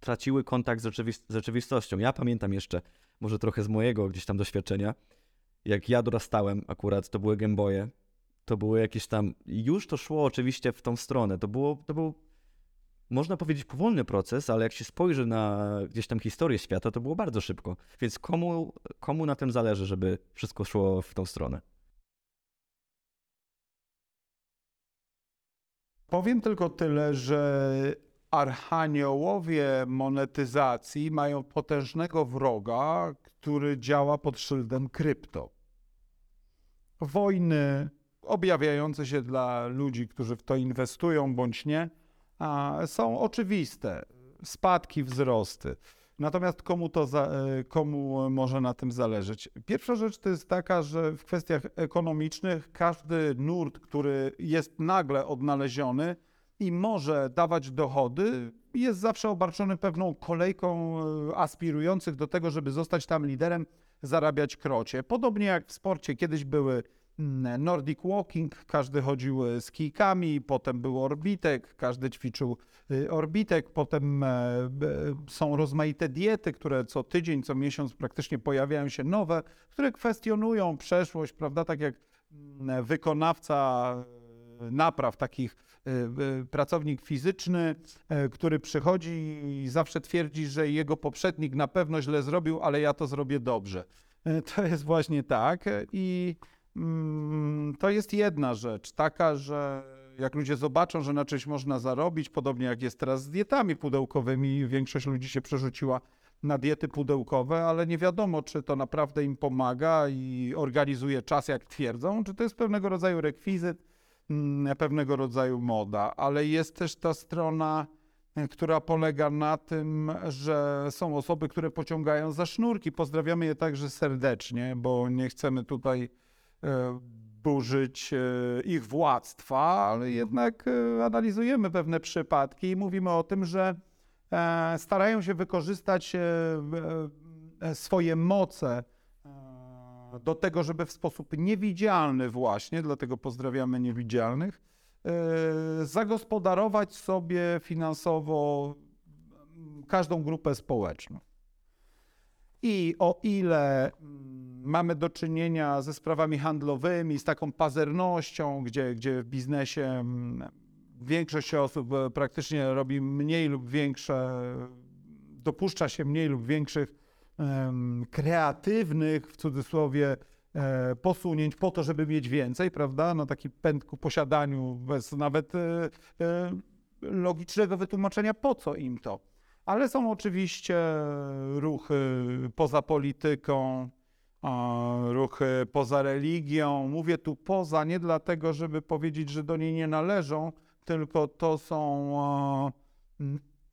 traciły kontakt z, rzeczywist z rzeczywistością. Ja pamiętam jeszcze, może trochę z mojego gdzieś tam doświadczenia, jak ja dorastałem akurat, to były Gameboye, to były jakieś tam, już to szło oczywiście w tą stronę, to było, to był, można powiedzieć, powolny proces, ale jak się spojrzy na gdzieś tam historię świata, to było bardzo szybko. Więc komu, komu na tym zależy, żeby wszystko szło w tą stronę? Powiem tylko tyle, że archaniołowie monetyzacji mają potężnego wroga, który działa pod szyldem krypto. Wojny objawiające się dla ludzi, którzy w to inwestują bądź nie, są oczywiste. Spadki, wzrosty. Natomiast komu, to za, e, komu może na tym zależeć? Pierwsza rzecz to jest taka, że w kwestiach ekonomicznych każdy nurt, który jest nagle odnaleziony i może dawać dochody, jest zawsze obarczony pewną kolejką e, aspirujących do tego, żeby zostać tam liderem, zarabiać krocie. Podobnie jak w sporcie kiedyś były mm, Nordic Walking, każdy chodził e, z kijkami, potem był orbitek, każdy ćwiczył y, orbitek, potem e, są rozmaite diety, które co tydzień, co miesiąc praktycznie pojawiają się nowe, które kwestionują przeszłość, prawda, tak jak mm, wykonawca e, napraw takich e, e, pracownik fizyczny, e, który przychodzi i zawsze twierdzi, że jego poprzednik na pewno źle zrobił, ale ja to zrobię dobrze. E, To jest właśnie tak e, i mm, to jest jedna rzecz, taka, że jak ludzie zobaczą, że na czymś można zarobić, podobnie jak jest teraz z dietami pudełkowymi, większość ludzi się przerzuciła na diety pudełkowe, ale nie wiadomo, czy to naprawdę im pomaga i organizuje czas, jak twierdzą, czy to jest pewnego rodzaju rekwizyt, pewnego rodzaju moda, ale jest też ta strona, e, która polega na tym, że są osoby, które pociągają za sznurki. Pozdrawiamy je także serdecznie, bo nie chcemy tutaj e, burzyć e, ich władztwa, ale jednak e, analizujemy pewne przypadki i mówimy o tym, że starają się wykorzystać swoje moce do tego, żeby w sposób niewidzialny właśnie, dlatego pozdrawiamy niewidzialnych, e, zagospodarować sobie finansowo mm, każdą grupę społeczną. I o ile mm, mamy do czynienia ze sprawami handlowymi, z taką pazernością, gdzie, gdzie w biznesie mm, większość osób e, praktycznie robi mniej lub większe, dopuszcza się mniej lub większych kreatywnych, w cudzysłowie, e, posunięć po to, żeby mieć więcej, prawda? Na taki pęd ku posiadaniu, bez nawet e, e, logicznego wytłumaczenia, po co im to. Ale są oczywiście ruchy poza polityką, ruchy poza religią. Mówię tu poza nie dlatego, żeby powiedzieć, że do niej nie należą, tylko to są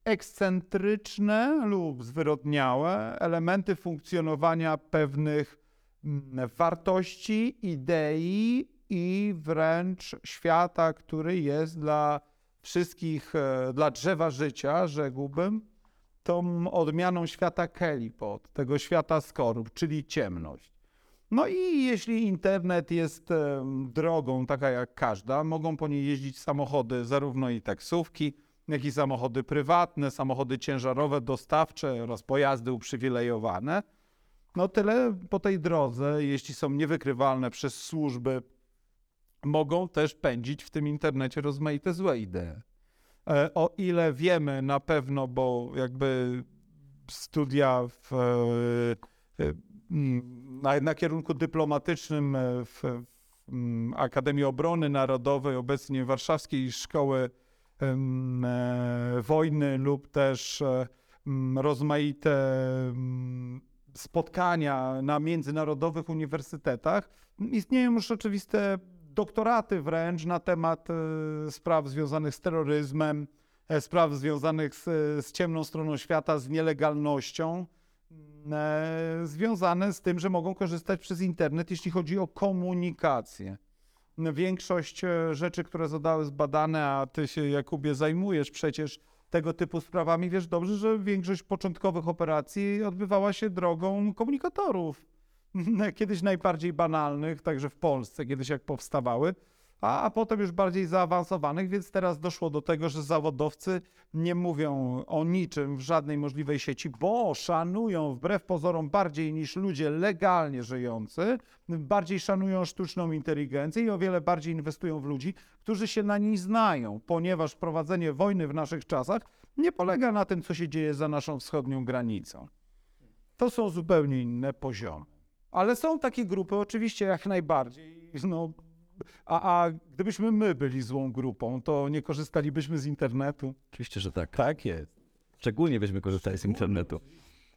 ekscentryczne lub zwyrodniałe elementy funkcjonowania pewnych mm, wartości, idei i wręcz świata, który jest dla wszystkich, e, dla drzewa życia, rzekłbym, tą odmianą świata Kelipot, tego świata skorup, czyli ciemność. No i jeśli internet jest drogą taka jak każda, mogą po niej jeździć samochody, zarówno i taksówki, jak i samochody prywatne, samochody ciężarowe, dostawcze oraz pojazdy uprzywilejowane. No tyle po tej drodze, jeśli są niewykrywalne przez służby, mogą też pędzić w tym internecie rozmaite złe idee. E, O ile wiemy na pewno, bo jakby studia w, e, e, na, na kierunku dyplomatycznym w, w mm, Akademii Obrony Narodowej, obecnie Warszawskiej Szkoły Wojny lub też e, rozmaite spotkania na międzynarodowych uniwersytetach, istnieją już oczywiste doktoraty wręcz na temat e, spraw związanych z terroryzmem, e, spraw związanych z, z ciemną stroną świata, z nielegalnością, e, związane z tym, że mogą korzystać przez internet, jeśli chodzi o komunikację. Większość e, rzeczy, które zostały zbadane, a ty się, Jakubie, zajmujesz przecież tego typu sprawami, wiesz dobrze, że większość początkowych operacji odbywała się drogą komunikatorów. (laughs) Kiedyś najbardziej banalnych, także w Polsce, kiedyś jak powstawały, a, potem już bardziej zaawansowanych, więc teraz doszło do tego, że zawodowcy nie mówią o niczym w żadnej możliwej sieci, bo szanują wbrew pozorom bardziej niż ludzie legalnie żyjący, bardziej szanują sztuczną inteligencję i o wiele bardziej inwestują w ludzi, którzy się na niej znają, ponieważ prowadzenie wojny w naszych czasach nie polega na tym, co się dzieje za naszą wschodnią granicą. To są zupełnie inne poziomy. Ale są takie grupy, oczywiście, jak najbardziej. No, a, a gdybyśmy my byli złą grupą, to nie korzystalibyśmy z internetu. Oczywiście, że tak. Tak jest. Szczególnie byśmy korzystali z internetu.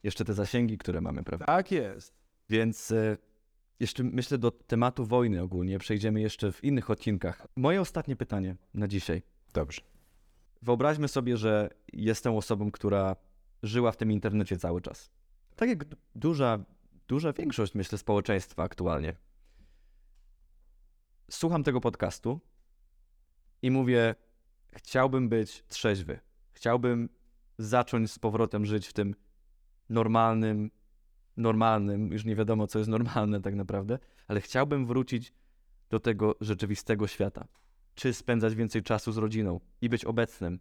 Jeszcze te zasięgi, które mamy, prawda? Tak jest. Więc e, jeszcze myślę do tematu wojny ogólnie przejdziemy jeszcze w innych odcinkach. Moje ostatnie pytanie na dzisiaj. Dobrze. Wyobraźmy sobie, że jestem osobą, która żyła w tym internecie cały czas. Tak jak duża, duża większość, myślę, społeczeństwa aktualnie. Słucham tego podcastu i mówię, chciałbym być trzeźwy. Chciałbym zacząć z powrotem żyć w tym normalnym, normalnym, już nie wiadomo co jest normalne tak naprawdę, ale chciałbym wrócić do tego rzeczywistego świata. Czy spędzać więcej czasu z rodziną i być obecnym,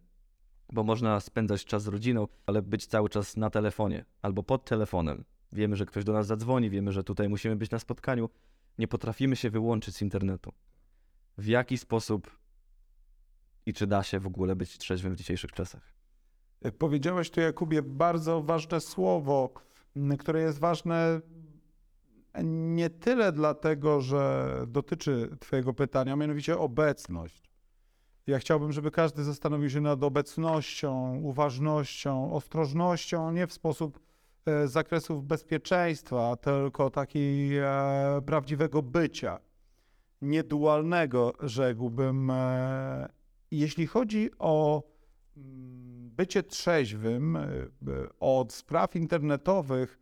bo można spędzać czas z rodziną, ale być cały czas na telefonie albo pod telefonem. Wiemy, że ktoś do nas zadzwoni, wiemy, że tutaj musimy być na spotkaniu. Nie potrafimy się wyłączyć z internetu. W jaki sposób i czy da się w ogóle być trzeźwym w dzisiejszych czasach? Powiedziałeś tu, Jakubie, bardzo ważne słowo, które jest ważne nie tyle dlatego, że dotyczy Twojego pytania, mianowicie obecność. Ja chciałbym, żeby każdy zastanowił się nad obecnością, uważnością, ostrożnością, nie w sposób e, zakresów bezpieczeństwa, tylko takiej e, prawdziwego bycia, niedualnego, rzekłbym. E, jeśli chodzi o mm, bycie trzeźwym e, e, od spraw internetowych,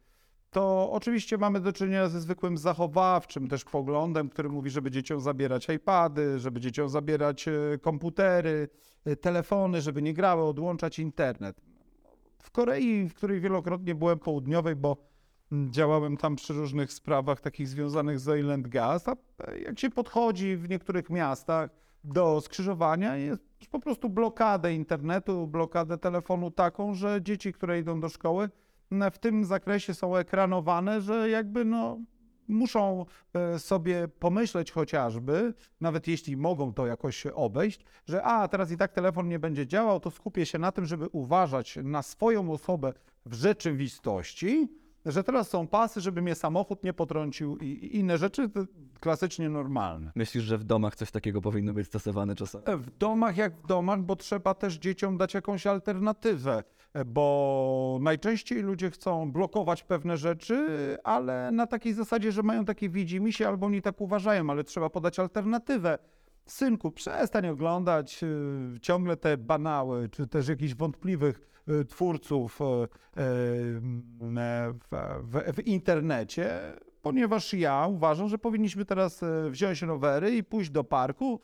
to oczywiście mamy do czynienia ze zwykłym zachowawczym też poglądem, który mówi, żeby dzieciom zabierać iPady, żeby dzieciom zabierać e, komputery, e, telefony, żeby nie grały, odłączać internet. W Korei, w której wielokrotnie byłem południowej, bo działałem tam przy różnych sprawach takich związanych z oil and gas, a jak się podchodzi w niektórych miastach do skrzyżowania, jest po prostu blokadę internetu, blokadę telefonu taką, że dzieci, które idą do szkoły, w tym zakresie są ekranowane, że jakby no muszą e, sobie pomyśleć chociażby, nawet jeśli mogą to jakoś obejść, że a teraz i tak telefon nie będzie działał, to skupię się na tym, żeby uważać na swoją osobę w rzeczywistości, że teraz są pasy, żeby mnie samochód nie potrącił i i inne rzeczy to klasycznie normalne. Myślisz, że w domach coś takiego powinno być stosowane czasami? W domach jak w domach, bo trzeba też dzieciom dać jakąś alternatywę, bo najczęściej ludzie chcą blokować pewne rzeczy, ale na takiej zasadzie, że mają takie widzimisię albo oni tak uważają, ale trzeba podać alternatywę. Synku, przestań oglądać y, ciągle te banały, czy też jakichś wątpliwych y, twórców y, y, e, w, w, w internecie, ponieważ ja uważam, że powinniśmy teraz e, wziąć rowery i pójść do parku,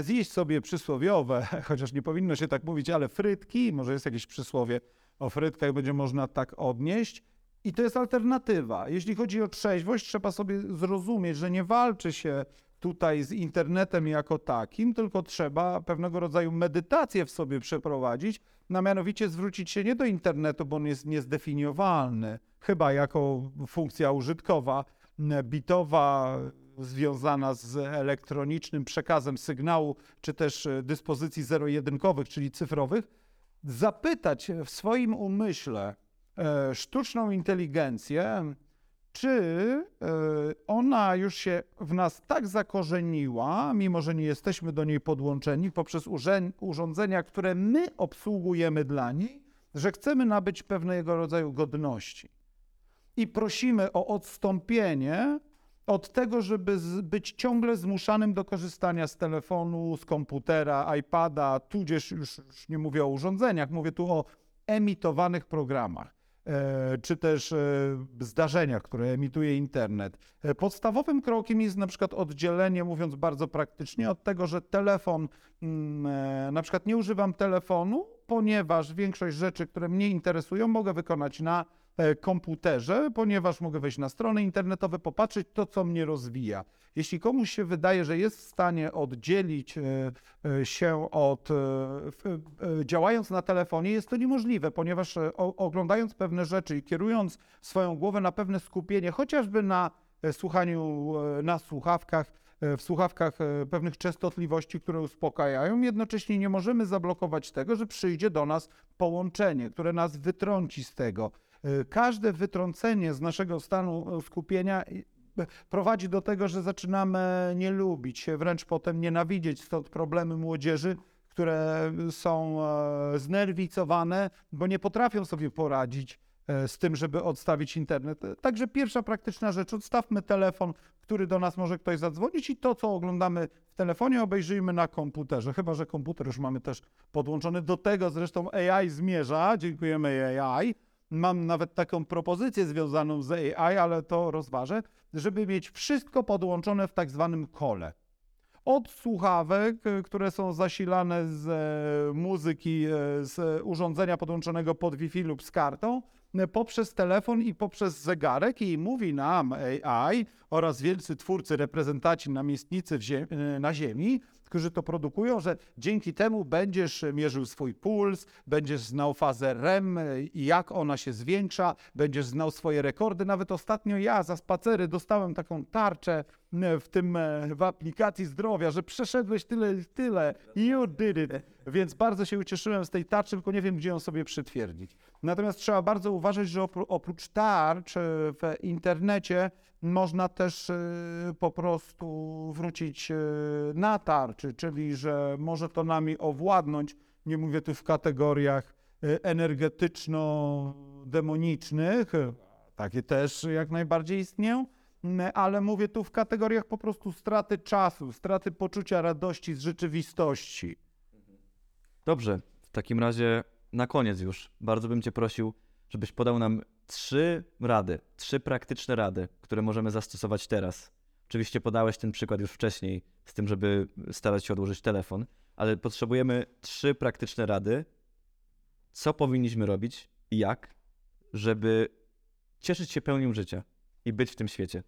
zjeść sobie przysłowiowe, (laughs) chociaż nie powinno się tak mówić, ale frytki, może jest jakieś przysłowie o frytkach, będzie można tak odnieść. I to jest alternatywa. Jeśli chodzi o trzeźwość, trzeba sobie zrozumieć, że nie walczy się tutaj z internetem jako takim, tylko trzeba pewnego rodzaju medytację w sobie przeprowadzić, na mianowicie zwrócić się nie do internetu, bo on jest niezdefiniowalny, chyba jako funkcja użytkowa, m, bitowa, związana z elektronicznym przekazem sygnału, czy też e, dyspozycji zero-jedynkowych, czyli cyfrowych, zapytać w swoim umyśle e, sztuczną inteligencję, czy e, ona już się w nas tak zakorzeniła, mimo że nie jesteśmy do niej podłączeni, poprzez urządzenia, które my obsługujemy dla niej, że chcemy nabyć pewnego rodzaju godności. I prosimy o odstąpienie od tego, żeby być ciągle zmuszanym do korzystania z telefonu, z komputera, iPada, tudzież już, już nie mówię o urządzeniach, mówię tu o emitowanych programach e, czy też e, zdarzeniach, które emituje internet. E, Podstawowym krokiem jest na przykład oddzielenie, mówiąc bardzo praktycznie, od tego, że telefon, mm, na przykład nie używam telefonu, ponieważ większość rzeczy, które mnie interesują, mogę wykonać na komputerze, ponieważ mogę wejść na strony internetowe, popatrzeć to, co mnie rozwija. Jeśli komuś się wydaje, że jest w stanie oddzielić e, e, się od, e, e, działając na telefonie, jest to niemożliwe, ponieważ e, oglądając pewne rzeczy i kierując swoją głowę na pewne skupienie, chociażby na e, słuchaniu e, na słuchawkach, e, w słuchawkach e, pewnych częstotliwości, które uspokajają, jednocześnie nie możemy zablokować tego, że przyjdzie do nas połączenie, które nas wytrąci z tego. E, Każde wytrącenie z naszego stanu e, skupienia e, prowadzi do tego, że zaczynamy nie lubić wręcz potem nienawidzieć. Stąd problemy młodzieży, które są e, znerwicowane, bo nie potrafią sobie poradzić e, z tym, żeby odstawić internet. E, Także pierwsza praktyczna rzecz, odstawmy telefon, który do nas może ktoś zadzwonić i to, co oglądamy w telefonie, obejrzyjmy na komputerze. Chyba, że komputer już mamy też podłączony. Do tego zresztą AI zmierza. Dziękujemy AI. Mam nawet taką propozycję związaną z AI, ale to rozważę, żeby mieć wszystko podłączone w tak zwanym kole. Od słuchawek, które są zasilane z e, muzyki, e, z urządzenia podłączonego pod Wi-Fi lub z kartą, e, poprzez telefon i poprzez zegarek i mówi nam AI oraz wielcy twórcy, reprezentanci, namiestnicy na Ziemi, którzy to produkują, że dzięki temu będziesz mierzył swój puls, będziesz znał fazę REM i jak ona się zwiększa, będziesz znał swoje rekordy. Nawet ostatnio ja za spacery dostałem taką tarczę e, w tym e, w aplikacji zdrowia, że przeszedłeś tyle, tyle. You did it. Więc bardzo się ucieszyłem z tej tarczy, tylko nie wiem, gdzie ją sobie przytwierdzić. Natomiast trzeba bardzo uważać, że opró- oprócz tarcz e, w internecie można też e, po prostu wrócić e, na tarczy, czyli że może to nami owładnąć. Nie mówię tu w kategoriach energetyczno-demonicznych, takie też jak najbardziej istnieją, ale mówię tu w kategoriach po prostu straty czasu, straty poczucia radości z rzeczywistości. Dobrze, w takim razie na koniec już bardzo bym Cię prosił, żebyś podał nam trzy rady, trzy praktyczne rady, które możemy zastosować teraz. Oczywiście podałeś ten przykład już wcześniej z tym, żeby starać się odłożyć telefon, ale potrzebujemy trzy praktyczne rady, co powinniśmy robić i jak, żeby cieszyć się pełnią życia i być w tym świecie.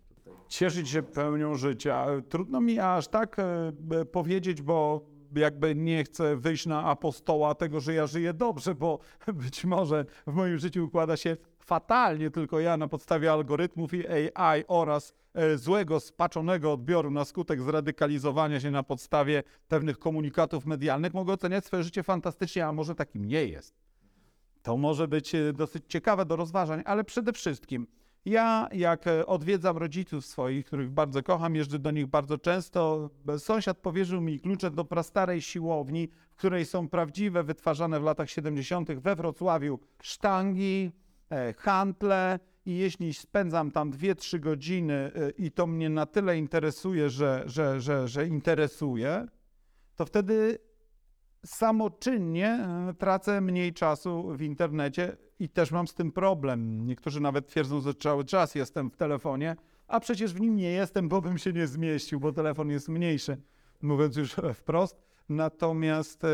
cieszyć się pełnią życia. Trudno mi aż tak e, powiedzieć, bo jakby nie chcę wyjść na apostoła tego, że ja żyję dobrze, bo (laughs) być może w moim życiu układa się fatalnie, tylko ja na podstawie algorytmów i AI oraz e, złego, spaczonego odbioru na skutek zradykalizowania się na podstawie pewnych komunikatów medialnych mogę oceniać swoje życie fantastycznie, a może takim nie jest. To może być e, dosyć ciekawe do rozważań, ale przede wszystkim ja, jak e, odwiedzam rodziców swoich, których bardzo kocham, jeżdżę do nich bardzo często, e, sąsiad powierzył mi klucze do prastarej siłowni, w której są prawdziwe, wytwarzane w latach 70. we Wrocławiu sztangi, e, hantle i jeśli spędzam tam 2-3 godziny i to mnie na tyle interesuje, że, że, że, że interesuje, to wtedy samoczynnie e, tracę mniej czasu w internecie i też mam z tym problem. Niektórzy nawet twierdzą, że cały czas jestem w telefonie, a przecież w nim nie jestem, bo bym się nie zmieścił, bo telefon jest mniejszy, mówiąc już (laughs) wprost. Natomiast e,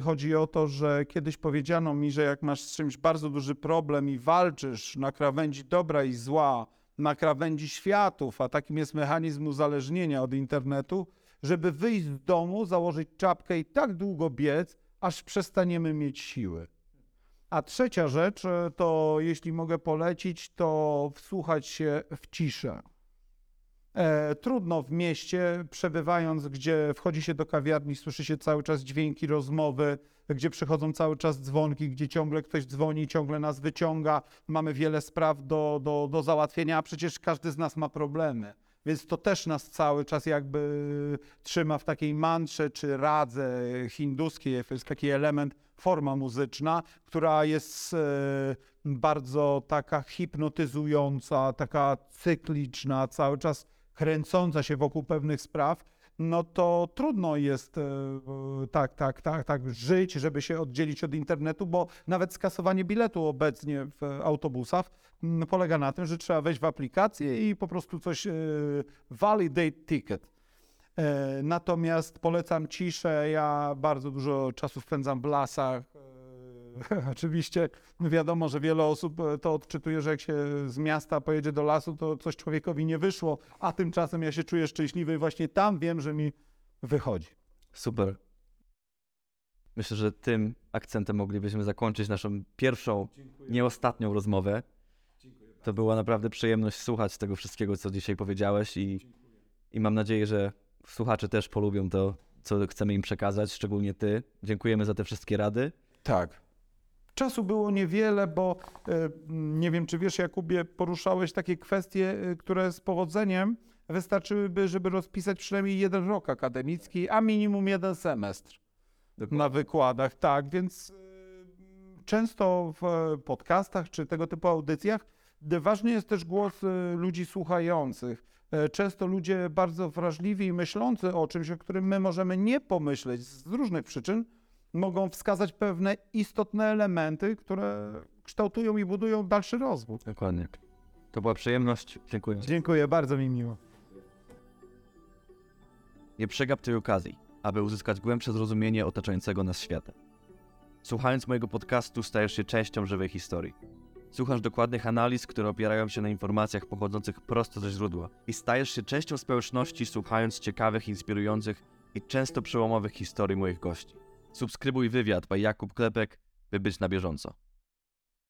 chodzi o to, że kiedyś powiedziano mi, że jak masz z czymś bardzo duży problem i walczysz na krawędzi dobra i zła, na krawędzi światów, a takim jest mechanizm uzależnienia od internetu, żeby wyjść z domu, założyć czapkę i tak długo biec, aż przestaniemy mieć siły. A trzecia rzecz, e, to jeśli mogę polecić, to wsłuchać się w ciszę. E, trudno w mieście, przebywając, gdzie wchodzi się do kawiarni, słyszy się cały czas dźwięki rozmowy, gdzie przychodzą cały czas dzwonki, gdzie ciągle ktoś dzwoni, ciągle nas wyciąga, mamy wiele spraw do, do, do załatwienia, a przecież każdy z nas ma problemy. Więc to też nas cały czas jakby trzyma w takiej mantrze czy radze hinduskiej. To jest taki element, forma muzyczna, która jest e, bardzo taka hipnotyzująca, taka cykliczna, cały czas kręcąca się wokół pewnych spraw. No to trudno jest e, tak, tak, tak, tak żyć, żeby się oddzielić od internetu, bo nawet skasowanie biletu obecnie w autobusach mm, polega na tym, że trzeba wejść w aplikację i po prostu coś e, validate ticket. E, Natomiast polecam ciszę. Ja bardzo dużo czasu spędzam w lasach. (laughs) Oczywiście wiadomo, że wiele osób e, to odczytuje, że jak się z miasta pojedzie do lasu, to coś człowiekowi nie wyszło, a tymczasem ja się czuję szczęśliwy i właśnie tam wiem, że mi wychodzi. Super. Myślę, że tym akcentem moglibyśmy zakończyć naszą pierwszą, nie ostatnią rozmowę. To była naprawdę przyjemność słuchać tego wszystkiego, co dzisiaj powiedziałeś i, i mam nadzieję, że słuchacze też polubią to, co chcemy im przekazać, szczególnie ty. Dziękujemy za te wszystkie rady. Tak. Czasu było niewiele, bo e, nie wiem, czy wiesz, Jakubie, poruszałeś takie kwestie, e, które z powodzeniem wystarczyłyby, żeby rozpisać przynajmniej jeden rok akademicki, a minimum jeden semestr na wykładach. Tak, więc e, często w podcastach czy tego typu audycjach ważny jest też głos ludzi słuchających. Często ludzie bardzo wrażliwi i myślący o czymś, o którym my możemy nie pomyśleć z różnych przyczyn, mogą wskazać pewne istotne elementy, które kształtują i budują dalszy rozwój. Dokładnie. To była przyjemność. Dziękuję. Dziękuję, bardzo mi miło. Nie przegap tej okazji, aby uzyskać głębsze zrozumienie otaczającego nas świata. Słuchając mojego podcastu, stajesz się częścią żywej historii. Słuchasz dokładnych analiz, które opierają się na informacjach pochodzących prosto ze źródła i stajesz się częścią społeczności, słuchając ciekawych, inspirujących i często przełomowych historii moich gości. Subskrybuj wywiad by Jakub Klepek, by być na bieżąco.